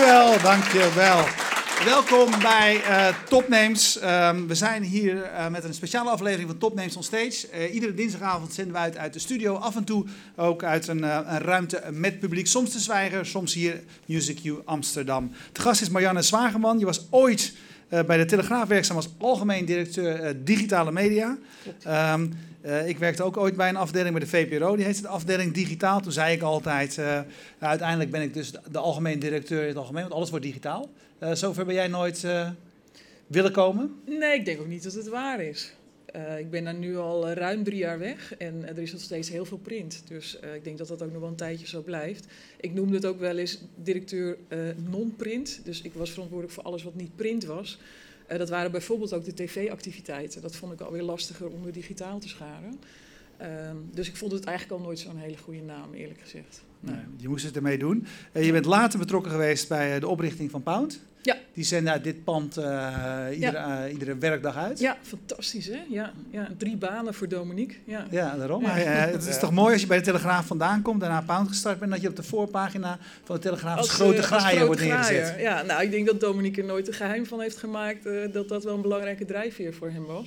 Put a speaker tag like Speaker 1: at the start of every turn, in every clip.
Speaker 1: Dankjewel, dankjewel. Welkom bij uh, Topnames. Um, we zijn hier uh, met een speciale aflevering van Topnames on Stage. Uh, iedere dinsdagavond zenden we uit uit de studio. Af en toe ook uit een, een ruimte met publiek. Soms te zwijgen, soms hier Music U Amsterdam. De gast is Marianne Zwageman. Je was ooit bij de Telegraaf werkzaam als algemeen directeur digitale media. Um, uh, ik werkte ook ooit bij een afdeling bij de VPRO, die heette de afdeling digitaal. Toen zei ik altijd, uh, uiteindelijk ben ik dus de, de algemeen directeur in het algemeen, want alles wordt digitaal. Uh, zover ben jij nooit willen komen?
Speaker 2: Nee, ik denk ook niet dat het waar is. Ik ben daar nu al ruim drie jaar weg en er is nog steeds heel veel print. Dus ik denk dat dat ook nog wel een tijdje zo blijft. Ik noemde het ook wel eens directeur non-print. Dus ik was verantwoordelijk voor alles wat niet print was. Dat waren bijvoorbeeld ook de tv-activiteiten. Dat vond ik alweer lastiger om er digitaal te scharen. Uh, dus ik vond het eigenlijk al nooit zo'n hele goede naam, eerlijk gezegd.
Speaker 1: Nee. Nee, je moest het ermee doen. Je bent later betrokken geweest bij eh, de oprichting van Pound.
Speaker 2: Ja.
Speaker 1: Die zenden uit dit pand uh, iedere, ja. uh, iedere werkdag uit.
Speaker 2: Ja, fantastisch hè. Ja, ja. Drie banen voor Dominique. Ja,
Speaker 1: ja daarom. Ja. het is toch mooi als je bij de Telegraaf vandaan komt, daarna Pound gestart bent, dat je op de voorpagina van de Telegraaf als, als grote graaier wordt neergezet.
Speaker 2: Ja, nou ik denk dat Dominique er nooit een geheim van heeft gemaakt uh, dat dat wel een belangrijke drijfveer voor hem was.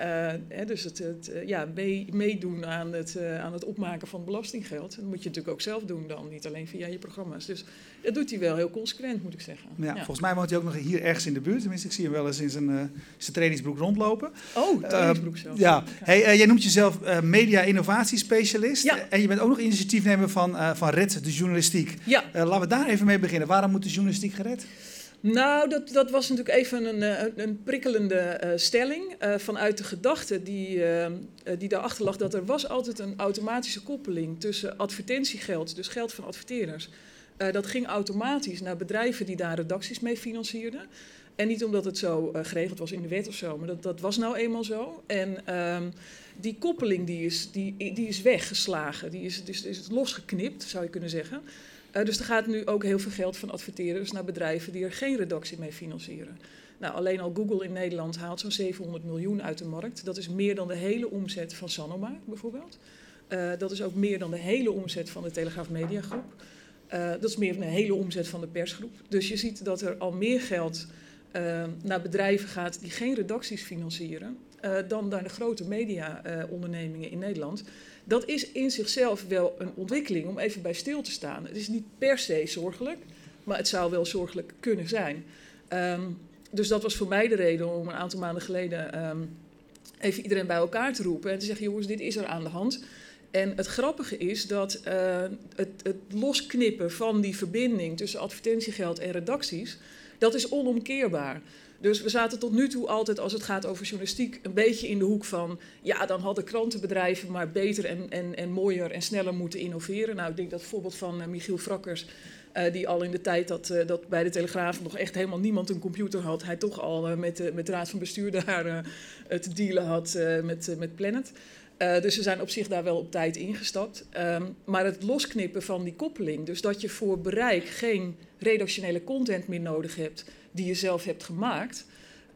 Speaker 2: Uh, hè, dus het, het uh, ja, mee, meedoen aan het, uh, aan het opmaken van belastinggeld. Dat moet je natuurlijk ook zelf doen dan, niet alleen via je programma's. Dus dat doet hij wel heel consequent, moet ik zeggen.
Speaker 1: Ja, ja. Volgens mij woont hij ook nog hier ergens in de buurt. Tenminste, ik zie hem wel eens in zijn, zijn trainingsbroek rondlopen.
Speaker 2: Oh, trainingsbroek zelf.
Speaker 1: ja, hey, jij noemt jezelf media-innovatiespecialist. Ja. En je bent ook nog initiatiefnemer van, van Red de Journalistiek.
Speaker 2: Ja.
Speaker 1: laten we daar even mee beginnen. Waarom moet de journalistiek gered?
Speaker 2: Nou, dat, dat was natuurlijk even een, een prikkelende uh, stelling uh, vanuit de gedachte die, die daarachter lag dat er was altijd een automatische koppeling tussen advertentiegeld, dus geld van adverteerders. dat ging automatisch naar bedrijven die daar redacties mee financierden. En niet omdat het zo geregeld was in de wet of zo, maar dat, dat was nou eenmaal zo. En ehm, die koppeling die is, die, die is weggeslagen, die is, is, is losgeknipt, zou je kunnen zeggen. Uh, dus er gaat nu ook heel veel geld van adverteerders naar bedrijven die er geen redactie mee financieren. Nou, alleen al Google in Nederland haalt zo'n 700 miljoen uit de markt. Dat is meer dan de hele omzet van Sanoma bijvoorbeeld. Uh, dat is ook meer dan de hele omzet van de Telegraaf Media Groep. Uh, dat is meer dan de hele omzet van de persgroep. Dus je ziet dat er al meer geld naar bedrijven gaat die geen redacties financieren. Dan naar de grote mediaondernemingen in Nederland dat is in zichzelf wel een ontwikkeling om even bij stil te staan. Het is niet per se zorgelijk, maar het zou wel zorgelijk kunnen zijn. Um, dus dat was voor mij de reden om een aantal maanden geleden um, even iedereen bij elkaar te roepen en te zeggen: jongens, dit is er aan de hand. En het grappige is dat uh, het, het, losknippen van die verbinding tussen advertentiegeld en redacties, dat is onomkeerbaar. Dus we zaten tot nu toe altijd, als het gaat over journalistiek, een beetje in de hoek van... ja, dan hadden krantenbedrijven maar beter en, en, en mooier en sneller moeten innoveren. Nou, ik denk dat het voorbeeld van uh, Michiel Frakkers... Uh, die al in de tijd dat, uh, dat bij de Telegraaf nog echt helemaal niemand een computer had... hij toch al met, met de raad van bestuur daar te dealen had met, met Planet... dus we zijn op zich daar wel op tijd ingestapt. Um, maar het losknippen van die koppeling, dus dat je voor bereik geen redactionele content meer nodig hebt die je zelf hebt gemaakt,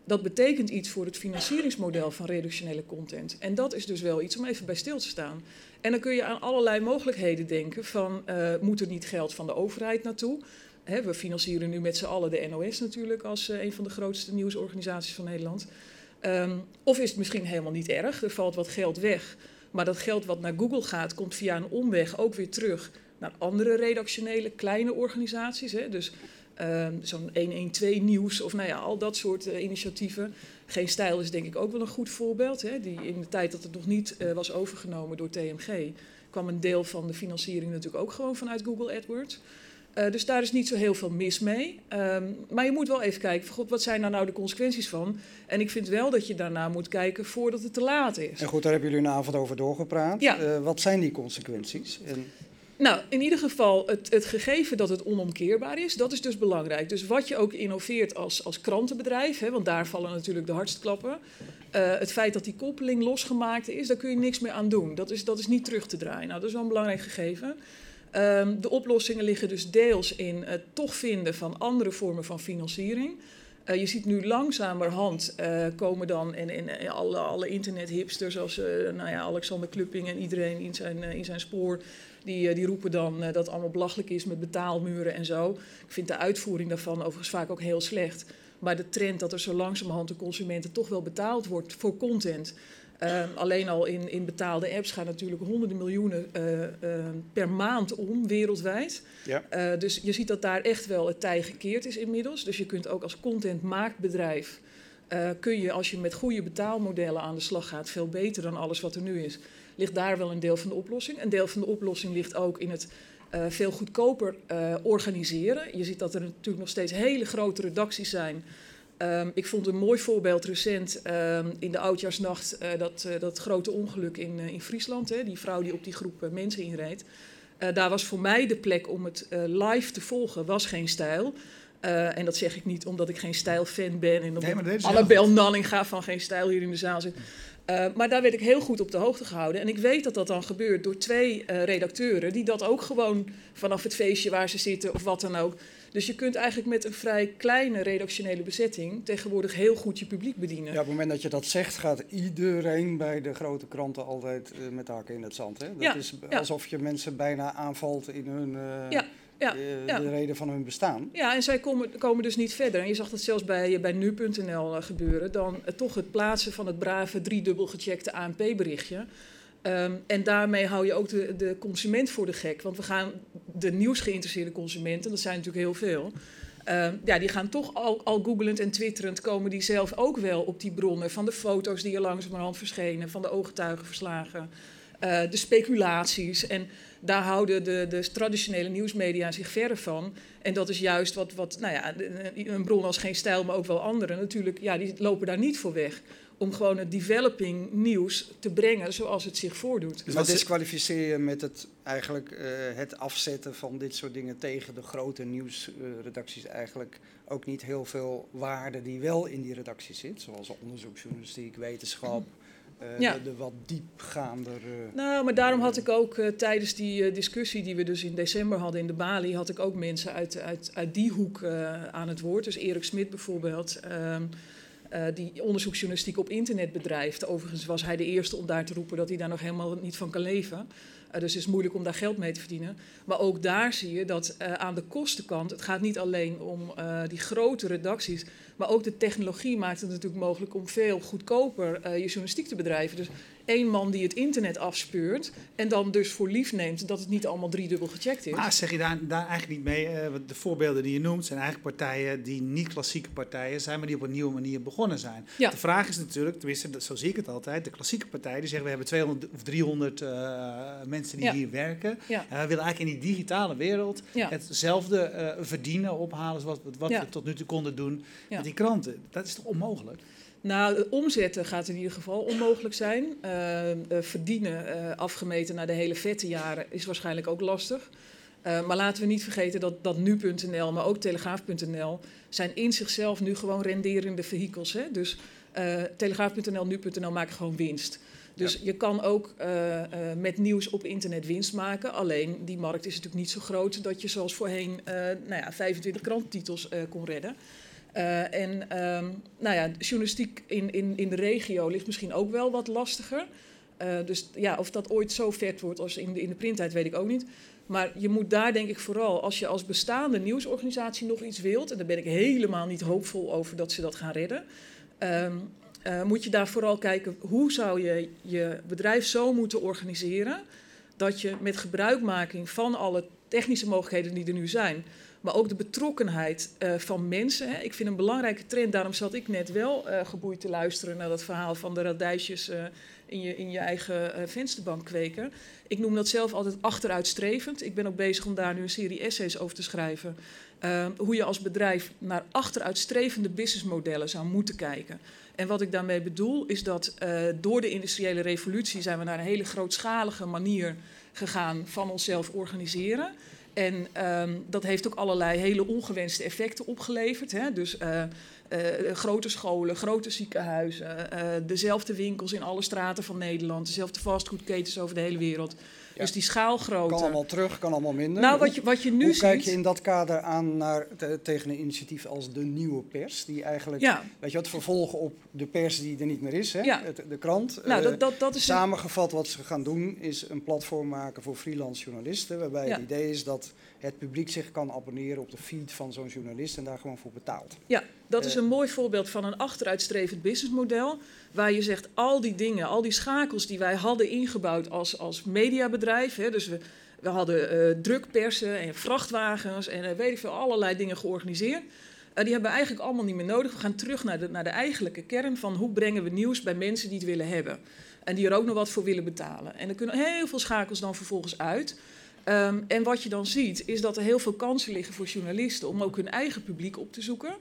Speaker 2: dat betekent iets voor het financieringsmodel van reductionele content. En dat is dus wel iets om even bij stil te staan. En dan kun je aan allerlei mogelijkheden denken van uh, moet er niet geld van de overheid naartoe? We financieren nu met z'n allen de NOS natuurlijk als uh, een van de grootste nieuwsorganisaties van Nederland. Um, of is het misschien helemaal niet erg, er valt wat geld weg. Maar dat geld wat naar Google gaat, komt via een omweg ook weer terug naar andere redactionele kleine organisaties. Hè. Dus uh, zo'n 112 nieuws of nou ja, al dat soort uh, initiatieven. Geen Stijl is denk ik ook wel een goed voorbeeld. Hè, die in de tijd dat het nog niet uh, was overgenomen door TMG, kwam een deel van de financiering natuurlijk ook gewoon vanuit Google AdWords. Uh, dus daar is niet zo heel veel mis mee. Um, maar je moet wel even kijken, God, wat zijn daar nou de consequenties van? En ik vind wel dat je daarna moet kijken voordat het te laat is.
Speaker 3: En goed, daar hebben jullie een avond over doorgepraat.
Speaker 2: Ja.
Speaker 3: Uh, wat zijn die consequenties? En...
Speaker 2: Nou, in ieder geval het, het, gegeven dat het onomkeerbaar is, dat is dus belangrijk. Dus wat je ook innoveert als, als krantenbedrijf, hè, want daar vallen natuurlijk de hardst klappen. Uh, het feit dat die koppeling losgemaakt is, daar kun je niks meer aan doen. Dat is, dat is niet terug te draaien. Nou, dat is wel een belangrijk gegeven. Um, de oplossingen liggen dus deels in het toch vinden van andere vormen van financiering. Uh, je ziet nu langzamerhand uh, komen dan en, alle, internethipsters zoals uh, nou ja, Alexander Klupping en iedereen in zijn, in zijn spoor, die, die roepen dan dat het allemaal belachelijk is met betaalmuren en zo. Ik vind de uitvoering daarvan overigens vaak ook heel slecht. Maar de trend dat er zo langzamerhand de consumenten toch wel betaald wordt voor content. Uh, alleen al in, in betaalde apps gaan natuurlijk honderden miljoenen uh, uh, per maand om, wereldwijd. Ja. dus je ziet dat daar echt wel het tij gekeerd is inmiddels. Dus je kunt ook als contentmaakbedrijf, kun je als je met goede betaalmodellen aan de slag gaat, veel beter dan alles wat er nu is, ligt daar wel een deel van de oplossing. Een deel van de oplossing ligt ook in het veel goedkoper organiseren. Je ziet dat er natuurlijk nog steeds hele grote redacties zijn Um, ik vond een mooi voorbeeld recent um, in de oudjaarsnacht uh, dat, uh, dat grote ongeluk in, uh, in Friesland. Hè, die vrouw die op die groep mensen inreed. daar was voor mij de plek om het live te volgen, was geen stijl. en dat zeg ik niet omdat ik geen stijlfan ben en omdat nee, Annabel Nallinga van geen stijl hier in de zaal zit. Maar daar werd ik heel goed op de hoogte gehouden. En ik weet dat dat dan gebeurt door twee redacteuren die dat ook gewoon vanaf het feestje waar ze zitten of wat dan ook dus je kunt eigenlijk met een vrij kleine redactionele bezetting tegenwoordig heel goed je publiek bedienen.
Speaker 3: Ja, op het moment dat je dat zegt, gaat iedereen bij de grote kranten altijd uh, met haken in het zand. Hè? Dat
Speaker 2: ja,
Speaker 3: is alsof je mensen bijna aanvalt in hun. Ja. Ja, uh, de reden van hun bestaan.
Speaker 2: Ja, en zij komen, komen dus niet verder. En je zag dat zelfs bij, bij nu.nl gebeuren. Dan toch het plaatsen van het brave driedubbel gecheckte ANP-berichtje. Um, en daarmee hou je ook de, de consument voor de gek. Want we gaan de nieuwsgeïnteresseerde consumenten, dat zijn natuurlijk heel veel. Um, ja, die gaan toch al, al googelend en twitterend komen die zelf ook wel op die bronnen van de foto's die er langzamerhand verschenen, van de ooggetuigenverslagen, uh, de speculaties. En daar houden de, de traditionele nieuwsmedia zich verre van. En dat is juist wat, wat nou ja, een bron als geen stijl, maar ook wel anderen natuurlijk, ja, die lopen daar niet voor weg om gewoon het developing nieuws te brengen zoals het zich voordoet.
Speaker 3: Dus wat disqualificeer je met het, eigenlijk, uh, het afzetten van dit soort dingen tegen de grote nieuwsredacties uh, eigenlijk ook niet heel veel waarde die wel in die redactie zit, zoals onderzoeksjournalistiek, wetenschap. Uh, ja. de, de, wat diepgaander. Uh,
Speaker 2: nou, maar daarom had ik ook uh, tijdens die discussie die we dus in december hadden in de Bali, had ik ook mensen uit, uit, uit die hoek aan het woord. Dus Erik Smit bijvoorbeeld. Uh, die onderzoeksjournalistiek op internet bedrijft. Overigens was hij de eerste om daar te roepen dat hij daar nog helemaal niet van kan leven. Uh, dus het is moeilijk om daar geld mee te verdienen. Maar ook daar zie je dat uh, aan de kostenkant, het gaat niet alleen om die grote redacties, maar ook de technologie maakt het natuurlijk mogelijk om veel goedkoper je journalistiek te bedrijven. Dus één man die het internet afspeurt en dan dus voor lief neemt dat het niet allemaal driedubbel gecheckt is.
Speaker 1: Maar zeg je daar, daar eigenlijk niet mee? Uh, de voorbeelden die je noemt zijn eigenlijk partijen die niet klassieke partijen zijn, maar die op een nieuwe manier begonnen zijn. Ja. De vraag is natuurlijk, tenminste, zo zie ik het altijd, de klassieke partijen die zeggen we hebben 200 of 300 uh, mensen die ja. hier werken. Ja. Uh, we willen eigenlijk in die digitale wereld hetzelfde uh, verdienen, ophalen zoals wat we tot nu toe konden doen met die kranten. Dat is toch onmogelijk?
Speaker 2: Nou, omzetten gaat in ieder geval onmogelijk zijn. Uh, uh, verdienen, uh, afgemeten naar de hele vette jaren, is waarschijnlijk ook lastig. maar laten we niet vergeten dat, dat nu.nl, maar ook telegraaf.nl, zijn in zichzelf nu gewoon renderende vehikels. Hè? Dus telegraaf.nl, nu.nl maken gewoon winst. Dus ja. je kan ook met nieuws op internet winst maken. Alleen die markt is natuurlijk niet zo groot dat je zoals voorheen nou ja, 25 kranttitels kon redden. Uh, en um, nou ja, journalistiek in, in, in de regio ligt misschien ook wel wat lastiger. Uh, dus ja, of dat ooit zo vet wordt als in de, in de printtijd, weet ik ook niet. Maar je moet daar denk ik vooral, als je als bestaande nieuwsorganisatie nog iets wilt, en daar ben ik helemaal niet hoopvol over dat ze dat gaan redden, um, uh, moet je daar vooral kijken hoe zou je je bedrijf zo moeten organiseren dat je met gebruikmaking van alle technische mogelijkheden die er nu zijn, maar ook de betrokkenheid uh, van mensen. Hè. Ik vind een belangrijke trend, daarom zat ik net wel uh, geboeid te luisteren naar dat verhaal van de radijsjes uh, in, je, in je eigen vensterbank kweken. Ik noem dat zelf altijd achteruitstrevend. Ik ben ook bezig om daar nu een serie essays over te schrijven. hoe je als bedrijf naar achteruitstrevende businessmodellen zou moeten kijken. En wat ik daarmee bedoel is dat door de industriële revolutie zijn we naar een hele grootschalige manier gegaan van onszelf organiseren. En um, dat heeft ook allerlei hele ongewenste effecten opgeleverd. Hè? Dus uh, eh, grote scholen, grote ziekenhuizen, eh, dezelfde winkels in alle straten van Nederland, dezelfde fastfoodketens over de hele wereld.
Speaker 3: Ja.
Speaker 2: Dus die
Speaker 3: Kan
Speaker 2: schaalgrootte.
Speaker 3: allemaal terug, kan allemaal minder.
Speaker 2: Nou, wat je, wat je nu
Speaker 3: Hoe
Speaker 2: ziet.
Speaker 3: kijk je in dat kader aan naar, te- tegen een initiatief als de Nieuwe Pers? Die eigenlijk,
Speaker 2: Ja,
Speaker 3: weet je wat, vervolg op de pers die er niet meer is, hè?
Speaker 2: Ja.
Speaker 3: Het- de krant.
Speaker 2: nou,
Speaker 3: Eh,
Speaker 2: dat, dat, dat is. een-
Speaker 3: Samengevat wat ze gaan doen is een platform maken voor freelance journalisten. Waarbij het idee is dat het publiek zich kan abonneren op de feed van zo'n journalist en daar gewoon voor betaalt.
Speaker 2: Ja, dat is
Speaker 3: Eh,
Speaker 2: een mooi voorbeeld van een achteruitstrevend businessmodel. Waar je zegt, al die dingen, al die schakels die wij hadden ingebouwd als, als mediabedrijf. Hè, dus we, we hadden eh, drukpersen en vrachtwagens en eh, weet ik veel, allerlei dingen georganiseerd. Die hebben we eigenlijk allemaal niet meer nodig. We gaan terug naar de, naar de eigenlijke kern van hoe brengen we nieuws bij mensen die het willen hebben. En die er ook nog wat voor willen betalen. En er kunnen heel veel schakels dan vervolgens uit. Ehm, en wat je dan ziet, is dat er heel veel kansen liggen voor journalisten om ook hun eigen publiek op te zoeken.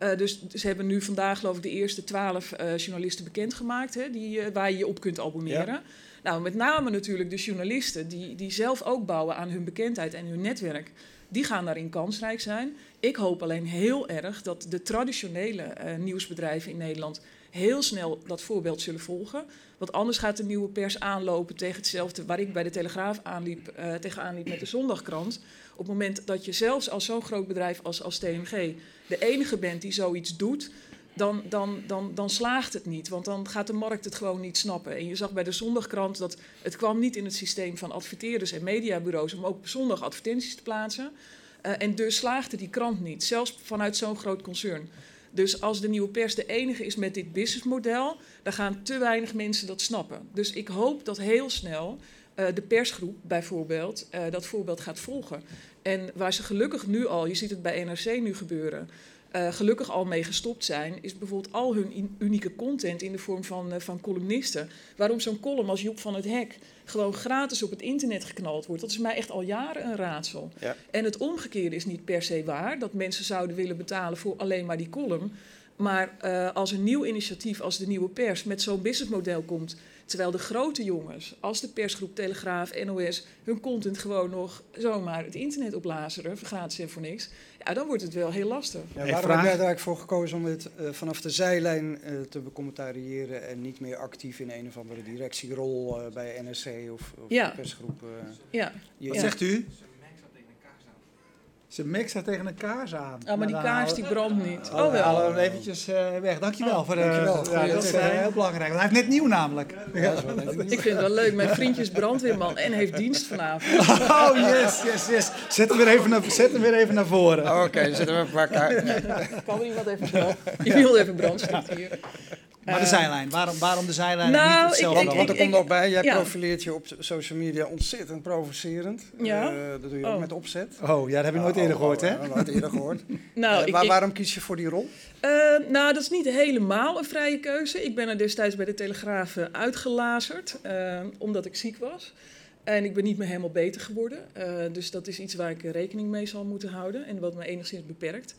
Speaker 2: Eh, dus ze hebben nu vandaag geloof ik de eerste twaalf eh, journalisten bekendgemaakt hè, die, eh, waar je je op kunt abonneren. Nou, met name natuurlijk de journalisten die, die zelf ook bouwen aan hun bekendheid en hun netwerk. Die gaan daarin kansrijk zijn. Ik hoop alleen heel erg dat de traditionele nieuwsbedrijven in Nederland heel snel dat voorbeeld zullen volgen. Want anders gaat de nieuwe pers aanlopen tegen hetzelfde waar ik bij de Telegraaf aanliep, eh, tegenaan liep met de Zondagkrant. Op het moment dat je zelfs als zo'n groot bedrijf als, als TMG de enige bent die zoiets doet, dan, dan, dan, dan slaagt het niet. Want dan gaat de markt het gewoon niet snappen. En je zag bij de Zondagkrant dat het kwam niet in het systeem van adverteerders en mediabureaus om ook zondag advertenties te plaatsen. Eh, en dus slaagde die krant niet, zelfs vanuit zo'n groot concern. Dus als de nieuwe pers de enige is met dit businessmodel, dan gaan te weinig mensen dat snappen. Dus ik hoop dat heel snel eh, de persgroep bijvoorbeeld eh, dat voorbeeld gaat volgen. En waar ze gelukkig nu al, je ziet het bij NRC nu gebeuren, eh, gelukkig al mee gestopt zijn, is bijvoorbeeld al hun in- unieke content in de vorm van, eh, van columnisten. Waarom zo'n column als Joep van het Hek gewoon gratis op het internet geknald wordt, dat is mij echt al jaren een raadsel.
Speaker 3: Ja.
Speaker 2: En het omgekeerde is niet per se waar, dat mensen zouden willen betalen voor alleen maar die column. Maar eh, als een nieuw initiatief als de Nieuwe Pers met zo'n businessmodel komt, terwijl de grote jongens als de persgroep Telegraaf, NOS, hun content gewoon nog zomaar het internet oplazeren, voor gratis en voor niks, ja, dan wordt het wel heel lastig.
Speaker 3: Ja, waarom
Speaker 1: vraag?
Speaker 3: heb jij er eigenlijk voor gekozen om het eh, vanaf de zijlijn eh, te becommentariëren en niet meer actief in een of andere directierol eh, bij NRC of, of
Speaker 2: Ja.
Speaker 3: persgroep? eh,
Speaker 2: Ja,
Speaker 3: je-
Speaker 1: Wat
Speaker 2: Ja.
Speaker 1: zegt u? Ze mixa tegen een kaars aan.
Speaker 2: ah, maar die
Speaker 1: Nou,
Speaker 2: kaars die brandt niet.
Speaker 1: Oh,
Speaker 2: Oh
Speaker 1: we
Speaker 2: wel.
Speaker 1: halen hem eventjes eh, weg. Dankjewel
Speaker 2: Oh,
Speaker 1: voor de.
Speaker 3: dankjewel.
Speaker 1: Ja, dat is eh, heel belangrijk. Want hij heeft net nieuw namelijk.
Speaker 3: Ja, dat is wel even-
Speaker 2: Ik vind het wel leuk. Mijn vriendje is brandweerman en heeft dienst vanavond.
Speaker 1: Oh, yes, yes, yes. Zet hem weer even naar, zet hem weer even naar voren.
Speaker 3: Oh, Oké, dan zetten we een paar kaarten.
Speaker 2: Kan er iemand even brand? Iemand even brandsticht hier.
Speaker 1: Maar de
Speaker 2: Eh,
Speaker 1: zijlijn. Waarom, waarom de zijlijn
Speaker 2: Nou,
Speaker 1: niet
Speaker 2: ik-
Speaker 1: hetzelfde?
Speaker 3: Want,
Speaker 2: ik-
Speaker 3: want er
Speaker 2: ik-
Speaker 3: komt nog bij, jij
Speaker 2: ja.
Speaker 3: profileert je op social media ontzettend provocerend.
Speaker 2: Ja?
Speaker 3: Eh, dat doe je
Speaker 2: Oh.
Speaker 3: ook met opzet.
Speaker 1: Oh, ja, dat heb ik nooit eerder gehoord, hè?
Speaker 3: Oh, nooit eerder gehoord.
Speaker 2: Nou, ik,
Speaker 3: waar-
Speaker 2: ik-
Speaker 3: waarom kies je voor die rol?
Speaker 2: Eh, nou, dat is niet helemaal een vrije keuze. Ik ben er destijds bij de Telegraaf uitgelazerd, eh, omdat ik ziek was. En ik ben niet meer helemaal beter geworden. Eh, dus dat is iets waar ik rekening mee zal moeten houden en wat me enigszins beperkt.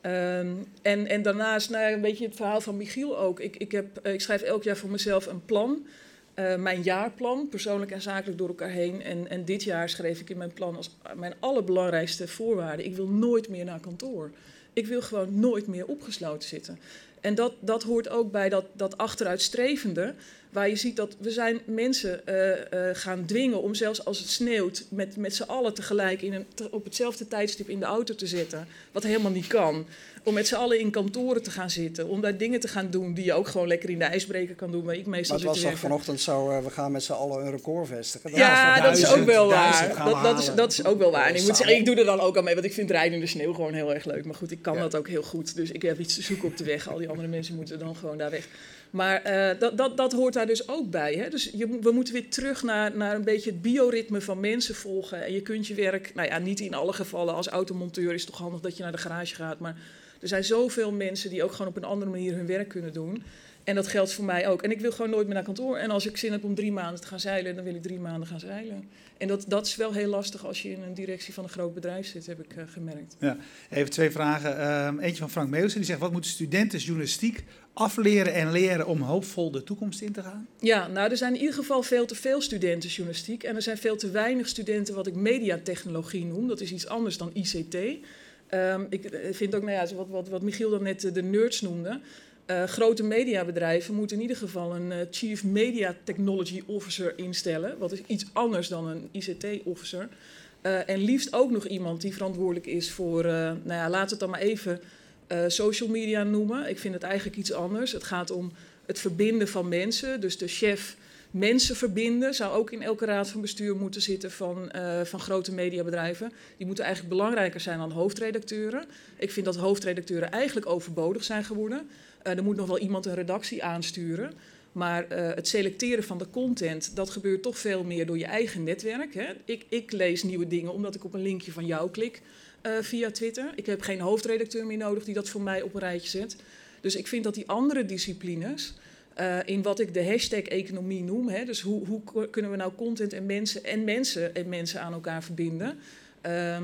Speaker 2: Ehm, en, en daarnaast, nou ja, een beetje het verhaal van Michiel ook. Ik, ik, heb, eh, ik schrijf elk jaar voor mezelf een plan. Eh, mijn jaarplan, persoonlijk en zakelijk door elkaar heen. En, en dit jaar schreef ik in mijn plan als mijn allerbelangrijkste voorwaarde: ik wil nooit meer naar kantoor. Ik wil gewoon nooit meer opgesloten zitten. En dat, dat hoort ook bij dat, dat achteruitstrevende, waar je ziet dat we zijn mensen eh, gaan dwingen om zelfs als het sneeuwt met, met z'n allen tegelijk in een, op hetzelfde tijdstip in de auto te zitten, wat helemaal niet kan. Om met z'n allen in kantoren te gaan zitten, om daar dingen te gaan doen die je ook gewoon lekker in de ijsbreker kan doen, waar ik
Speaker 3: Maar
Speaker 2: meestal
Speaker 3: het
Speaker 2: zit
Speaker 3: was toch vanochtend zo, eh, we gaan met z'n allen een record vestigen.
Speaker 2: Ja, dat is ook wel waar. Dat, dat, is, dat is ook wel waar. En ik moet zeggen, ik doe er dan ook al mee, want ik vind rijden in de sneeuw gewoon heel erg leuk. Maar goed, ik kan
Speaker 3: Ja.
Speaker 2: dat ook heel goed. Dus ik heb iets te zoeken op de weg. Al die andere mensen moeten dan gewoon daar weg. Maar eh, dat, dat, dat hoort daar dus ook bij. Hè? Dus je, we moeten weer terug naar, naar een beetje het bioritme van mensen volgen. En je kunt je werk, nou ja, niet in alle gevallen. Als automonteur is het toch handig dat je naar de garage gaat. Maar er zijn zoveel mensen die ook gewoon op een andere manier hun werk kunnen doen. En dat geldt voor mij ook. En ik wil gewoon nooit meer naar kantoor. En als ik zin heb om drie maanden te gaan zeilen, dan wil ik drie maanden gaan zeilen. En dat, dat is wel heel lastig als je in een directie van een groot bedrijf zit, heb ik eh, gemerkt.
Speaker 1: Even twee vragen. Ehm, eentje van Frank Meeuwsen. Die zegt, wat moeten studenten journalistiek afleren en leren om hoopvol de toekomst in te gaan?
Speaker 2: Ja, nou, er zijn in ieder geval veel te veel studenten journalistiek. En er zijn veel te weinig studenten wat ik mediatechnologie noem. Dat is iets anders dan ICT. Ehm, ik eh, vind ook, nou ja, wat, wat, wat Michiel dan net de nerds noemde. Uh, grote mediabedrijven moeten in ieder geval een uh, Chief Media Technology Officer instellen. Wat is iets anders dan een ICT-officer. Uh, en liefst ook nog iemand die verantwoordelijk is voor, nou ja, laat het dan maar even social media noemen. Ik vind het eigenlijk iets anders. Het gaat om het verbinden van mensen. Dus de chef mensen verbinden zou ook in elke raad van bestuur moeten zitten van, van grote mediabedrijven. Die moeten eigenlijk belangrijker zijn dan hoofdredacteuren. Ik vind dat hoofdredacteuren eigenlijk overbodig zijn geworden. Uh, er moet nog wel iemand een redactie aansturen. Maar uh, het selecteren van de content, dat gebeurt toch veel meer door je eigen netwerk. Hè? Ik, ik, lees nieuwe dingen omdat ik op een linkje van jou klik via Twitter. Ik heb geen hoofdredacteur meer nodig die dat voor mij op een rijtje zet. Dus ik vind dat die andere disciplines, in wat ik de hashtag economie noem, hè, dus hoe, hoe, kunnen we nou content en mensen en mensen en mensen aan elkaar verbinden. Ehm,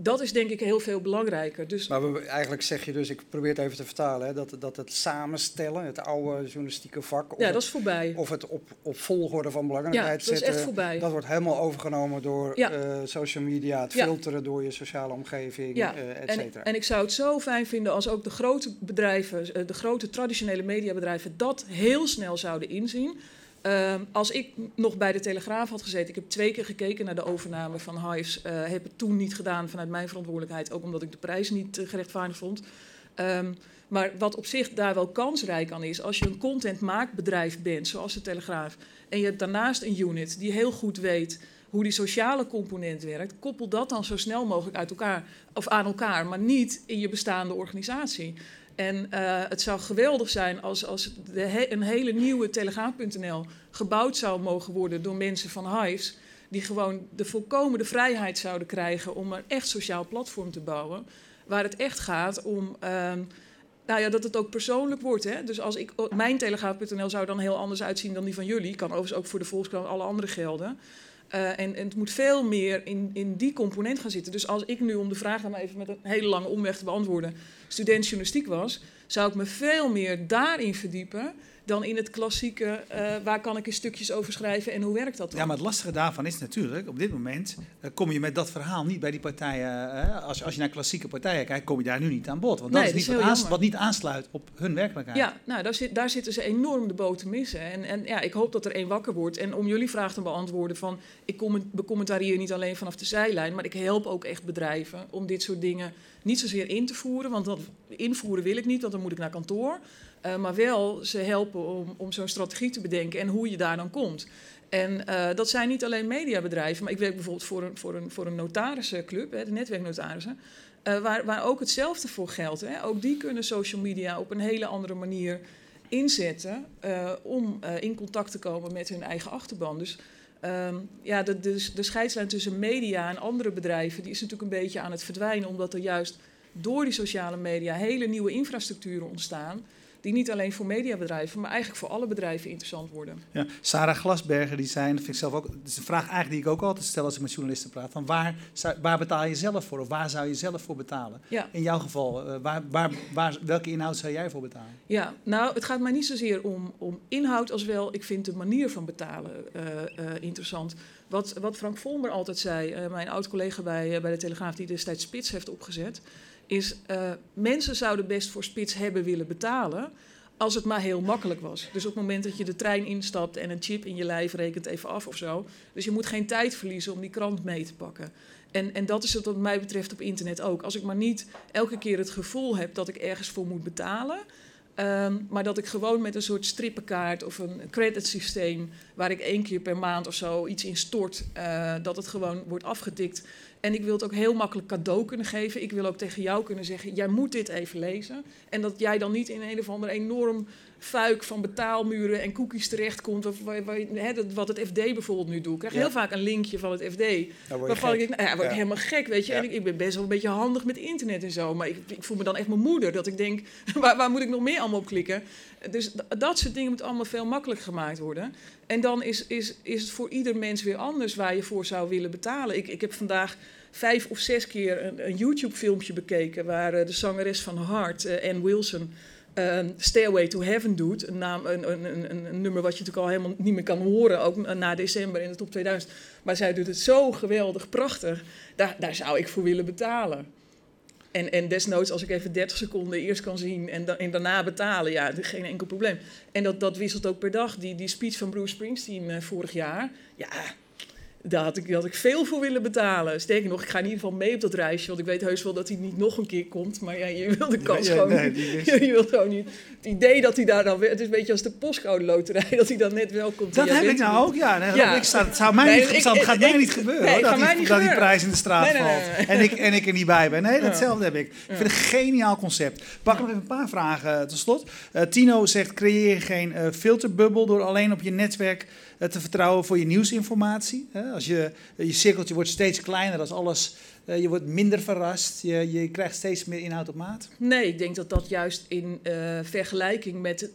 Speaker 2: dat is denk ik heel veel belangrijker. Dus
Speaker 3: maar we, eigenlijk zeg je dus, ik probeer het even te vertalen, hè, dat, dat het samenstellen, het oude journalistieke vak.
Speaker 2: Ja, dat is voorbij.
Speaker 3: Of het op, op volgorde van belangrijkheid
Speaker 2: ja, dat
Speaker 3: zetten.
Speaker 2: Is echt voorbij.
Speaker 3: Dat wordt helemaal overgenomen door ja. uh, social media, het filteren door je sociale omgeving, ja. Uh, et cetera.
Speaker 2: En, en, ik zou het zo fijn vinden als ook de grote bedrijven, eh, de grote traditionele mediabedrijven, dat heel snel zouden inzien. Uh, als ik nog bij de Telegraaf had gezeten, ik heb twee keer gekeken naar de overname van Hives, uh, heb het toen niet gedaan vanuit mijn verantwoordelijkheid, ook omdat ik de prijs niet uh, gerechtvaardigd vond. Um, maar wat op zich daar wel kansrijk aan is, als je een contentmaakbedrijf bent, zoals de Telegraaf, en je hebt daarnaast een unit die heel goed weet hoe die sociale component werkt, koppel dat dan zo snel mogelijk uit elkaar, of aan elkaar, maar niet in je bestaande organisatie. En uh, het zou geweldig zijn als, als de een hele nieuwe Telegraaf.nl gebouwd zou mogen worden door mensen van Hives. Die gewoon de volkomen de vrijheid zouden krijgen om een echt sociaal platform te bouwen. Waar het echt gaat om. Uh, nou ja, dat het ook persoonlijk wordt. Hè? Dus als ik, mijn Telegraaf.nl zou dan heel anders uitzien dan die van jullie. Kan overigens ook voor de Volkskrant alle andere gelden. Uh, en, en, het moet veel meer in, in die component gaan zitten. Dus als ik nu, om de vraag dan even met een hele lange omweg te beantwoorden, student journalistiek was, zou ik me veel meer daarin verdiepen dan in het klassieke, uh, waar kan ik in stukjes over schrijven en hoe werkt dat dan?
Speaker 1: Ja, maar het lastige daarvan is natuurlijk, op dit moment uh, kom je met dat verhaal niet bij die partijen, uh, als, als je naar klassieke partijen kijkt, kom je daar nu niet aan bod. Want dat
Speaker 2: nee,
Speaker 1: is niet
Speaker 2: dat
Speaker 1: wat, niet aansluit op hun werkelijkheid.
Speaker 2: Ja, nou, daar, zit, daar zitten ze enorm de boot te missen. En, en ja, ik hoop dat er één wakker wordt. En om jullie vraag te beantwoorden van, ik becommentarieer niet alleen vanaf de zijlijn, maar ik help ook echt bedrijven om dit soort dingen niet zozeer in te voeren, want dat invoeren wil ik niet, want dan moet ik naar kantoor. Uh, maar wel ze helpen om, om zo'n strategie te bedenken en hoe je daar dan komt. En uh, dat zijn niet alleen mediabedrijven, maar ik werk bijvoorbeeld voor een, voor een, voor een notarissenclub, hè, de netwerknotarissen, uh, waar, waar ook hetzelfde voor geldt. Hè. Ook die kunnen social media op een hele andere manier inzetten om in contact te komen met hun eigen achterban. Dus um, ja, de, de scheidslijn tussen media en andere bedrijven die is natuurlijk een beetje aan het verdwijnen, omdat er juist door die sociale media hele nieuwe infrastructuren ontstaan die niet alleen voor mediabedrijven, maar eigenlijk voor alle bedrijven interessant worden.
Speaker 1: Ja, Sarah Glasberger die zei, dat vind ik zelf ook, het is een vraag eigenlijk die ik ook altijd stel als ik met journalisten praat, van waar, waar betaal je zelf voor of waar zou je zelf voor betalen?
Speaker 2: Ja.
Speaker 1: In jouw geval, uh, waar, waar, waar, welke inhoud zou jij voor betalen?
Speaker 2: Ja, nou het gaat mij niet zozeer om, om inhoud als wel, ik vind de manier van betalen uh, uh, interessant. Wat, wat Frank Volmer altijd zei, mijn oud-collega bij, bij de Telegraaf die destijds Spits heeft opgezet, is uh, mensen zouden best voor spits hebben willen betalen als het maar heel makkelijk was. Dus op het moment dat je de trein instapt en een chip in je lijf rekent even af of zo. Dus je moet geen tijd verliezen om die krant mee te pakken. En, en dat is het wat mij betreft op internet ook. Als ik maar niet elke keer het gevoel heb dat ik ergens voor moet betalen... Um, maar dat ik gewoon met een soort strippenkaart of een creditsysteem, waar ik één keer per maand of zo iets in stort, uh, dat het gewoon wordt afgetikt. En ik wil het ook heel makkelijk cadeau kunnen geven. Ik wil ook tegen jou kunnen zeggen: jij moet dit even lezen. En dat jij dan niet in een of ander enorm fuik van betaalmuren en cookies terechtkomt. Of, wat het FD bijvoorbeeld nu doet. Ik krijg ja. heel vaak een linkje van het FD. Waarvan ik, nou ja, word ik helemaal gek, weet je. En ik, ik, ben best wel een beetje handig met internet en zo. Maar ik, ik voel me dan echt mijn moeder. Dat ik denk, waar, waar, moet ik nog meer allemaal op klikken? Dus dat soort dingen moet allemaal veel makkelijker gemaakt worden. En dan is, is, is het voor ieder mens weer anders waar je voor zou willen betalen. Ik, ik heb vandaag vijf of zes keer een, een YouTube-filmpje bekeken... waar uh, de zangeres van Heart, uh, Ann Wilson... Uh, Stairway to Heaven doet. Een, naam, een, een, een, een, nummer wat je natuurlijk al helemaal niet meer kan horen, ook na december in de top 2000. Maar zij doet het zo geweldig prachtig. Daar, daar zou ik voor willen betalen. En, en desnoods, als ik even 30 seconden eerst kan zien en, en daarna betalen, ja, geen enkel probleem. En dat, dat wisselt ook per dag. Die, die speech van Bruce Springsteen uh, vorig jaar, ja, daar had, ik, daar had ik veel voor willen betalen. Sterker nog, ik ga in ieder geval mee op dat reisje. Want ik weet heus wel dat hij niet nog een keer komt. Maar ja, je wil de kans
Speaker 1: Ja,
Speaker 2: gewoon
Speaker 1: nee,
Speaker 2: niet. Je wil gewoon niet. Het idee dat hij daar dan... weer- Het is een beetje als de postcode loterij. Dat hij dan net wel komt.
Speaker 1: Dat heb ik nou ook, ja. Nee,
Speaker 2: Ja.
Speaker 1: Ik sta, het zou mij
Speaker 2: Nee,
Speaker 1: niet,
Speaker 2: ik- ik-
Speaker 1: gaat mij
Speaker 2: ik-
Speaker 1: niet gebeuren
Speaker 2: nee,
Speaker 1: hoor,
Speaker 2: het
Speaker 1: dat, die,
Speaker 2: niet
Speaker 1: dat die
Speaker 2: gebeuren.
Speaker 1: prijs in de straat valt. En, ik, en ik er niet bij ben. Nee, datzelfde heb ik. Ik vind het een geniaal concept. Pak nog even een paar vragen uh, tot slot. Uh, Tino zegt, creëer geen uh, filterbubbel door alleen op je netwerk te vertrouwen voor je nieuwsinformatie. Uh, als je, je cirkeltje wordt steeds kleiner als alles... Uh, je wordt minder verrast, je, je krijgt steeds meer inhoud op maat.
Speaker 2: Nee, ik denk dat dat juist in uh, vergelijking met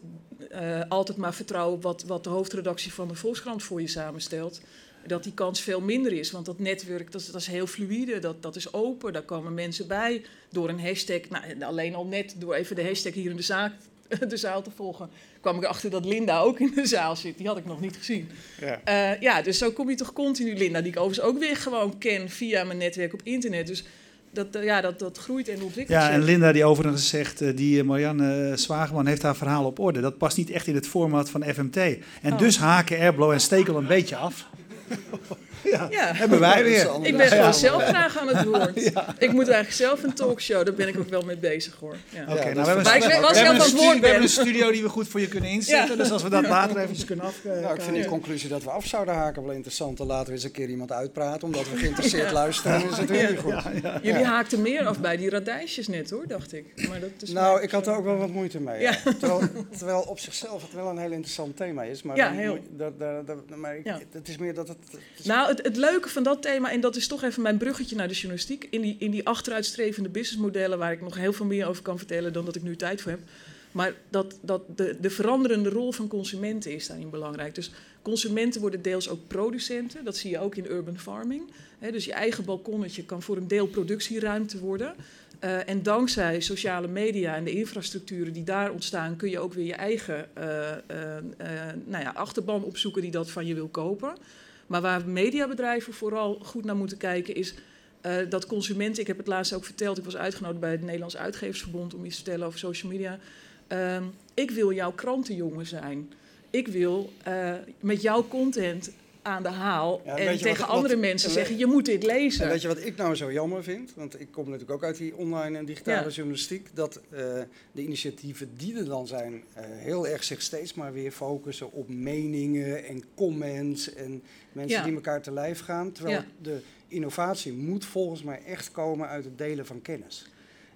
Speaker 2: uh, altijd maar vertrouwen op wat, wat de hoofdredactie van de Volkskrant voor je samenstelt, dat die kans veel minder is. Want dat netwerk dat, dat is heel fluïde, dat, dat is open, daar komen mensen bij door een hashtag. Nou, alleen al net door even de hashtag hier in de, zaak, de zaal te volgen, kwam ik erachter dat Linda ook in de zaal zit. Die had ik nog niet gezien. Ja, uh, ja dus zo kom je toch continu, Linda, die ik overigens ook weer gewoon ken via mijn netwerk op internet. Dus dat, ja, dat, dat groeit en ontwikkelt
Speaker 1: Ja, en Linda die overigens zegt, uh, die Marianne Zwageman heeft haar verhaal op orde. Dat past niet echt in het format van FMT. En
Speaker 2: Oh.
Speaker 1: dus haken Airblog en Stekel een beetje af. ja,
Speaker 2: Ja.
Speaker 1: hebben wij weer.
Speaker 2: Ik ben gewoon zelf graag aan het woord. Ik moet eigenlijk zelf een talkshow, daar ben ik ook wel mee bezig hoor. Ja.
Speaker 1: Nou, we hebben,
Speaker 2: Maar ik
Speaker 1: een we hebben
Speaker 2: ben.
Speaker 1: een studio die we goed voor je kunnen inzetten.
Speaker 2: Ja.
Speaker 1: Dus als we dat later eventjes kunnen af... eh,
Speaker 3: Nou, ik vind die conclusie dat we af zouden haken wel interessant. Dan laten we eens een keer iemand uitpraten, omdat we geïnteresseerd luisteren. Is het weer niet goed.
Speaker 2: Jullie haakten meer af bij die radijsjes net hoor, dacht ik. Maar dat is
Speaker 3: Nou, ik had er ook wel wat moeite mee. Terwijl, terwijl op zichzelf het wel een heel interessant thema is. Maar, dat, dat, dat- maar ik-
Speaker 2: Ja.
Speaker 3: het is meer dat het...
Speaker 2: Nou, het, leuke van dat thema, en dat is toch even mijn bruggetje naar de journalistiek. In die, in die achteruitstrevende businessmodellen, waar ik nog heel veel meer over kan vertellen dan dat ik nu tijd voor heb. Maar dat, dat de, de veranderende rol van consumenten is daarin belangrijk. Dus consumenten worden deels ook producenten. Dat zie je ook in urban farming. Dus je eigen balkonnetje kan voor een deel productieruimte worden. Uh, en dankzij sociale media en de infrastructuren die daar ontstaan, kun je ook weer je eigen uh, uh, nou ja, achterban opzoeken die dat van je wil kopen. Maar waar mediabedrijven vooral goed naar moeten kijken is uh, dat consumenten, ik heb het laatst ook verteld, ik was uitgenodigd bij het Nederlands Uitgeversverbond om iets te vertellen over social media. Uh, ik wil jouw krantenjongen zijn. Ik wil uh, met jouw content aan de haal
Speaker 3: Ja,
Speaker 2: en tegen
Speaker 3: wat-
Speaker 2: andere
Speaker 3: wat-
Speaker 2: mensen
Speaker 3: en
Speaker 2: zeggen, je moet dit lezen.
Speaker 3: En weet je wat ik nou zo jammer vind? Want ik kom natuurlijk ook uit die online en digitale
Speaker 2: Ja.
Speaker 3: journalistiek. Dat eh, de initiatieven die er dan zijn, eh, heel erg zich steeds maar weer focussen op meningen en comments en mensen
Speaker 2: Ja.
Speaker 3: die elkaar te lijf gaan. Terwijl de innovatie moet volgens mij echt komen uit het delen van kennis.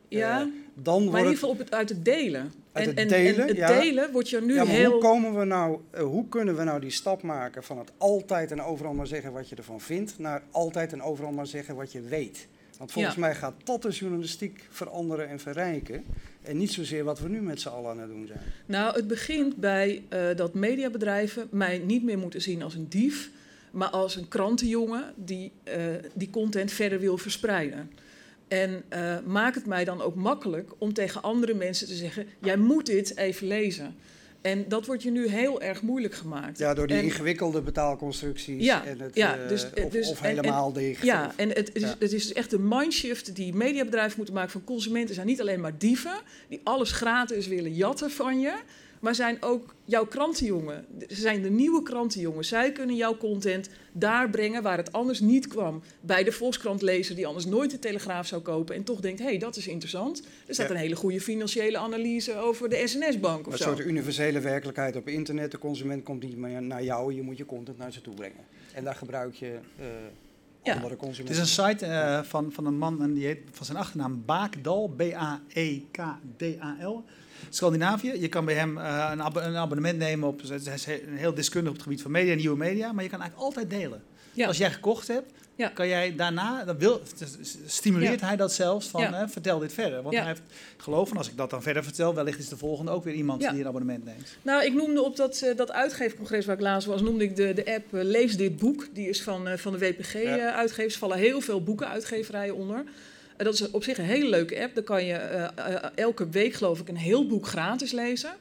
Speaker 2: ja,
Speaker 3: Eh, dan
Speaker 2: maar in ieder geval op het, uit het delen.
Speaker 3: Uit
Speaker 2: en,
Speaker 3: het
Speaker 2: en,
Speaker 3: delen,
Speaker 2: en het
Speaker 3: ja.
Speaker 2: delen wordt je nu
Speaker 3: ja, maar
Speaker 2: heel...
Speaker 3: hoe komen we nou, eh, hoe kunnen we nou die stap maken van het altijd en overal maar zeggen wat je ervan vindt, naar altijd en overal maar zeggen wat je weet? Want volgens
Speaker 2: Ja.
Speaker 3: mij gaat dat de journalistiek veranderen en verrijken. En niet zozeer wat we nu met z'n allen aan het doen zijn.
Speaker 2: Nou, het begint bij eh, dat mediabedrijven mij niet meer moeten zien als een dief, maar als een krantenjongen die eh, die content verder wil verspreiden. En eh, maak het mij dan ook makkelijk om tegen andere mensen te zeggen: jij moet dit even lezen. En dat wordt je nu heel erg moeilijk gemaakt.
Speaker 3: Ja, door die
Speaker 2: En-
Speaker 3: ingewikkelde betaalconstructies
Speaker 2: Ja,
Speaker 3: en het,
Speaker 2: ja,
Speaker 3: eh,
Speaker 2: dus-
Speaker 3: of,
Speaker 2: dus-
Speaker 3: of
Speaker 2: en-
Speaker 3: helemaal dicht.
Speaker 2: Ja,
Speaker 3: of-
Speaker 2: en het is, het is dus echt een mindshift die mediabedrijven moeten maken van consumenten zijn niet alleen maar dieven die alles gratis willen jatten van je, maar zijn ook jouw krantenjongen. Ze zijn de nieuwe krantenjongen. Zij kunnen jouw content daar brengen waar het anders niet kwam. Bij de Volkskrantlezer die anders nooit de Telegraaf zou kopen en toch denkt, hé, hey, dat is interessant. Er staat
Speaker 3: Ja.
Speaker 2: een hele goede financiële analyse over de SNS-bank of
Speaker 3: Een
Speaker 2: zo.
Speaker 3: soort universele werkelijkheid op internet. De consument komt niet meer naar jou, je moet je content naar ze toe brengen. En daar gebruik je eh,
Speaker 2: Ja.
Speaker 3: andere
Speaker 1: Het
Speaker 3: consumenten.
Speaker 1: is een site eh, van, van een man en die heet van zijn achternaam Baakdal, E B-A-E-K-D-A-L. Scandinavië. Je kan bij hem eh, een, een abonnement nemen op. Hij is he- heel deskundig op het gebied van media, nieuwe media. Maar je kan eigenlijk altijd delen.
Speaker 2: Ja.
Speaker 1: Als jij gekocht hebt,
Speaker 2: Ja.
Speaker 1: kan jij daarna, dat wil, stimuleert hij dat zelfs van vertel dit verder. Want hij heeft geloof van als ik dat dan verder vertel, wellicht is de volgende ook weer iemand die een abonnement neemt.
Speaker 2: Nou, ik noemde op dat, eh, dat uitgeefcongres waar ik laatst was, noemde ik de, de app eh, Lees dit boek. Die is van, van de
Speaker 3: Ja.
Speaker 2: WPG-uitgevers. Er vallen heel veel boekenuitgeverijen onder. Eh, dat is op zich een hele leuke app. Daar kan je eh, eh, elke week, geloof ik, een heel boek gratis lezen.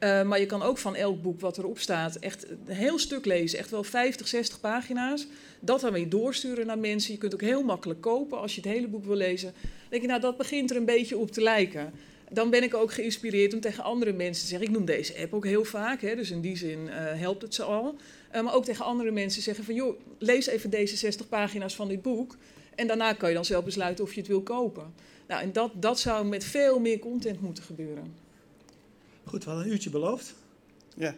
Speaker 2: Uh, maar je kan ook van elk boek wat erop staat echt een heel stuk lezen. Echt wel 50, 60 pagina's. Dat dan weer doorsturen naar mensen. Je kunt ook heel makkelijk kopen als je het hele boek wil lezen. Dan denk je, nou dat begint er een beetje op te lijken. Dan ben ik ook geïnspireerd om tegen andere mensen te zeggen. Ik noem deze app ook heel vaak. Hè, dus in die zin helpt het ze al. Maar ook tegen andere mensen zeggen van... joh, lees even deze 60 pagina's van dit boek. En daarna kan je dan zelf besluiten of je het wil kopen. Nou, en dat, dat zou met veel meer content moeten gebeuren.
Speaker 1: Goed, we hadden een uurtje beloofd.
Speaker 3: Ja,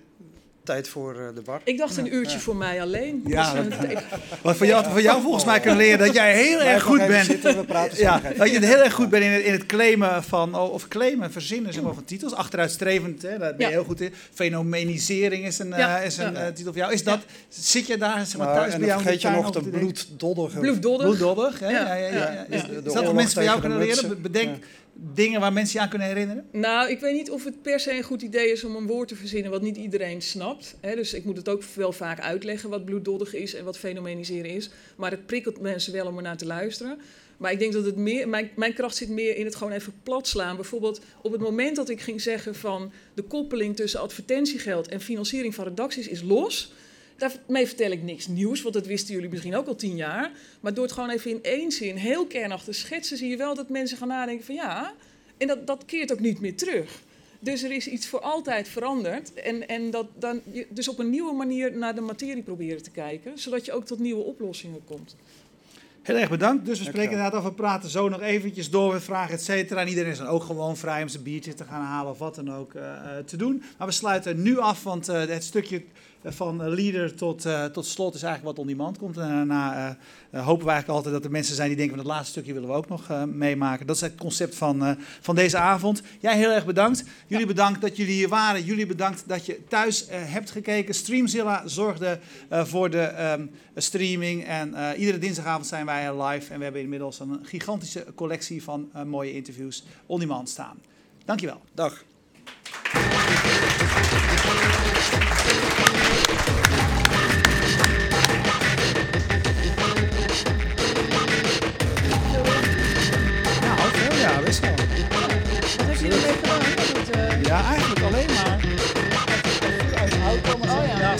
Speaker 3: tijd voor uh, de bar.
Speaker 2: Ik dacht een uurtje ja. voor mij alleen.
Speaker 1: Ja, dus, wat voor jou, voor jou volgens mij kunnen leren dat jij heel erg goed bent.
Speaker 3: Zitten, we praten
Speaker 1: ja, dat je heel erg goed bent in het, in het claimen van, of claimen, verzinnen zeg maar, van titels. Achteruitstrevend, hè, daar ben je heel goed in. Fenomenisering is een, uh, is een uh, titel voor jou. Is dat, Zit je daar zeg maar,
Speaker 3: nou,
Speaker 1: thuis
Speaker 3: en
Speaker 1: bij jou?
Speaker 3: vergeet je nog de bloeddoddige.
Speaker 2: Bloeddoddig.
Speaker 1: Bloeddoddig, hè? Ja. Ja, ja, Is, is dat wat mensen van jou kunnen leren? Bedenk dingen waar mensen je aan kunnen herinneren?
Speaker 2: Nou, ik weet niet of het per se een goed idee is om een woord te verzinnen wat niet iedereen snapt. Dus ik moet het ook wel vaak uitleggen wat bloeddoddig is en wat fenomeniseren is. Maar het prikkelt mensen wel om er naar te luisteren. Maar ik denk dat het meer, mijn, mijn kracht zit meer in het gewoon even plat slaan. Bijvoorbeeld op het moment dat ik ging zeggen van de koppeling tussen advertentiegeld en financiering van redacties is los Daarmee vertel ik niks nieuws, want dat wisten jullie misschien ook al tien jaar. Maar door het gewoon even in één zin heel kernachtig te schetsen, zie je wel dat mensen gaan nadenken van ja, en dat, dat keert ook niet meer terug. Dus er is iets voor altijd veranderd. En, en dat dan, dus op een nieuwe manier naar de materie proberen te kijken, zodat je ook tot nieuwe oplossingen komt.
Speaker 1: Heel erg bedankt. Dus we spreken inderdaad af. We praten zo nog eventjes door met vragen, et cetera. En iedereen is dan ook gewoon vrij om zijn biertje te gaan halen of wat dan ook uh, te doen. Maar we sluiten nu af, want uh, het stukje van leader tot, uh, tot slot is eigenlijk wat on demand komt. En daarna uh, hopen we eigenlijk altijd dat er mensen zijn die denken van het laatste stukje willen we ook nog meemaken. Dat is het concept van, van deze avond. Jij heel erg bedankt. Jullie bedankt dat jullie hier waren. Jullie bedankt dat je thuis hebt gekeken. Streamzilla zorgde voor de um, streaming. En iedere dinsdagavond zijn wij live. En we hebben inmiddels een gigantische collectie van mooie interviews on demand staan. Dankjewel.
Speaker 3: Dag.
Speaker 1: Ja,
Speaker 2: eigenlijk alleen maar uit. Maar
Speaker 1: ja.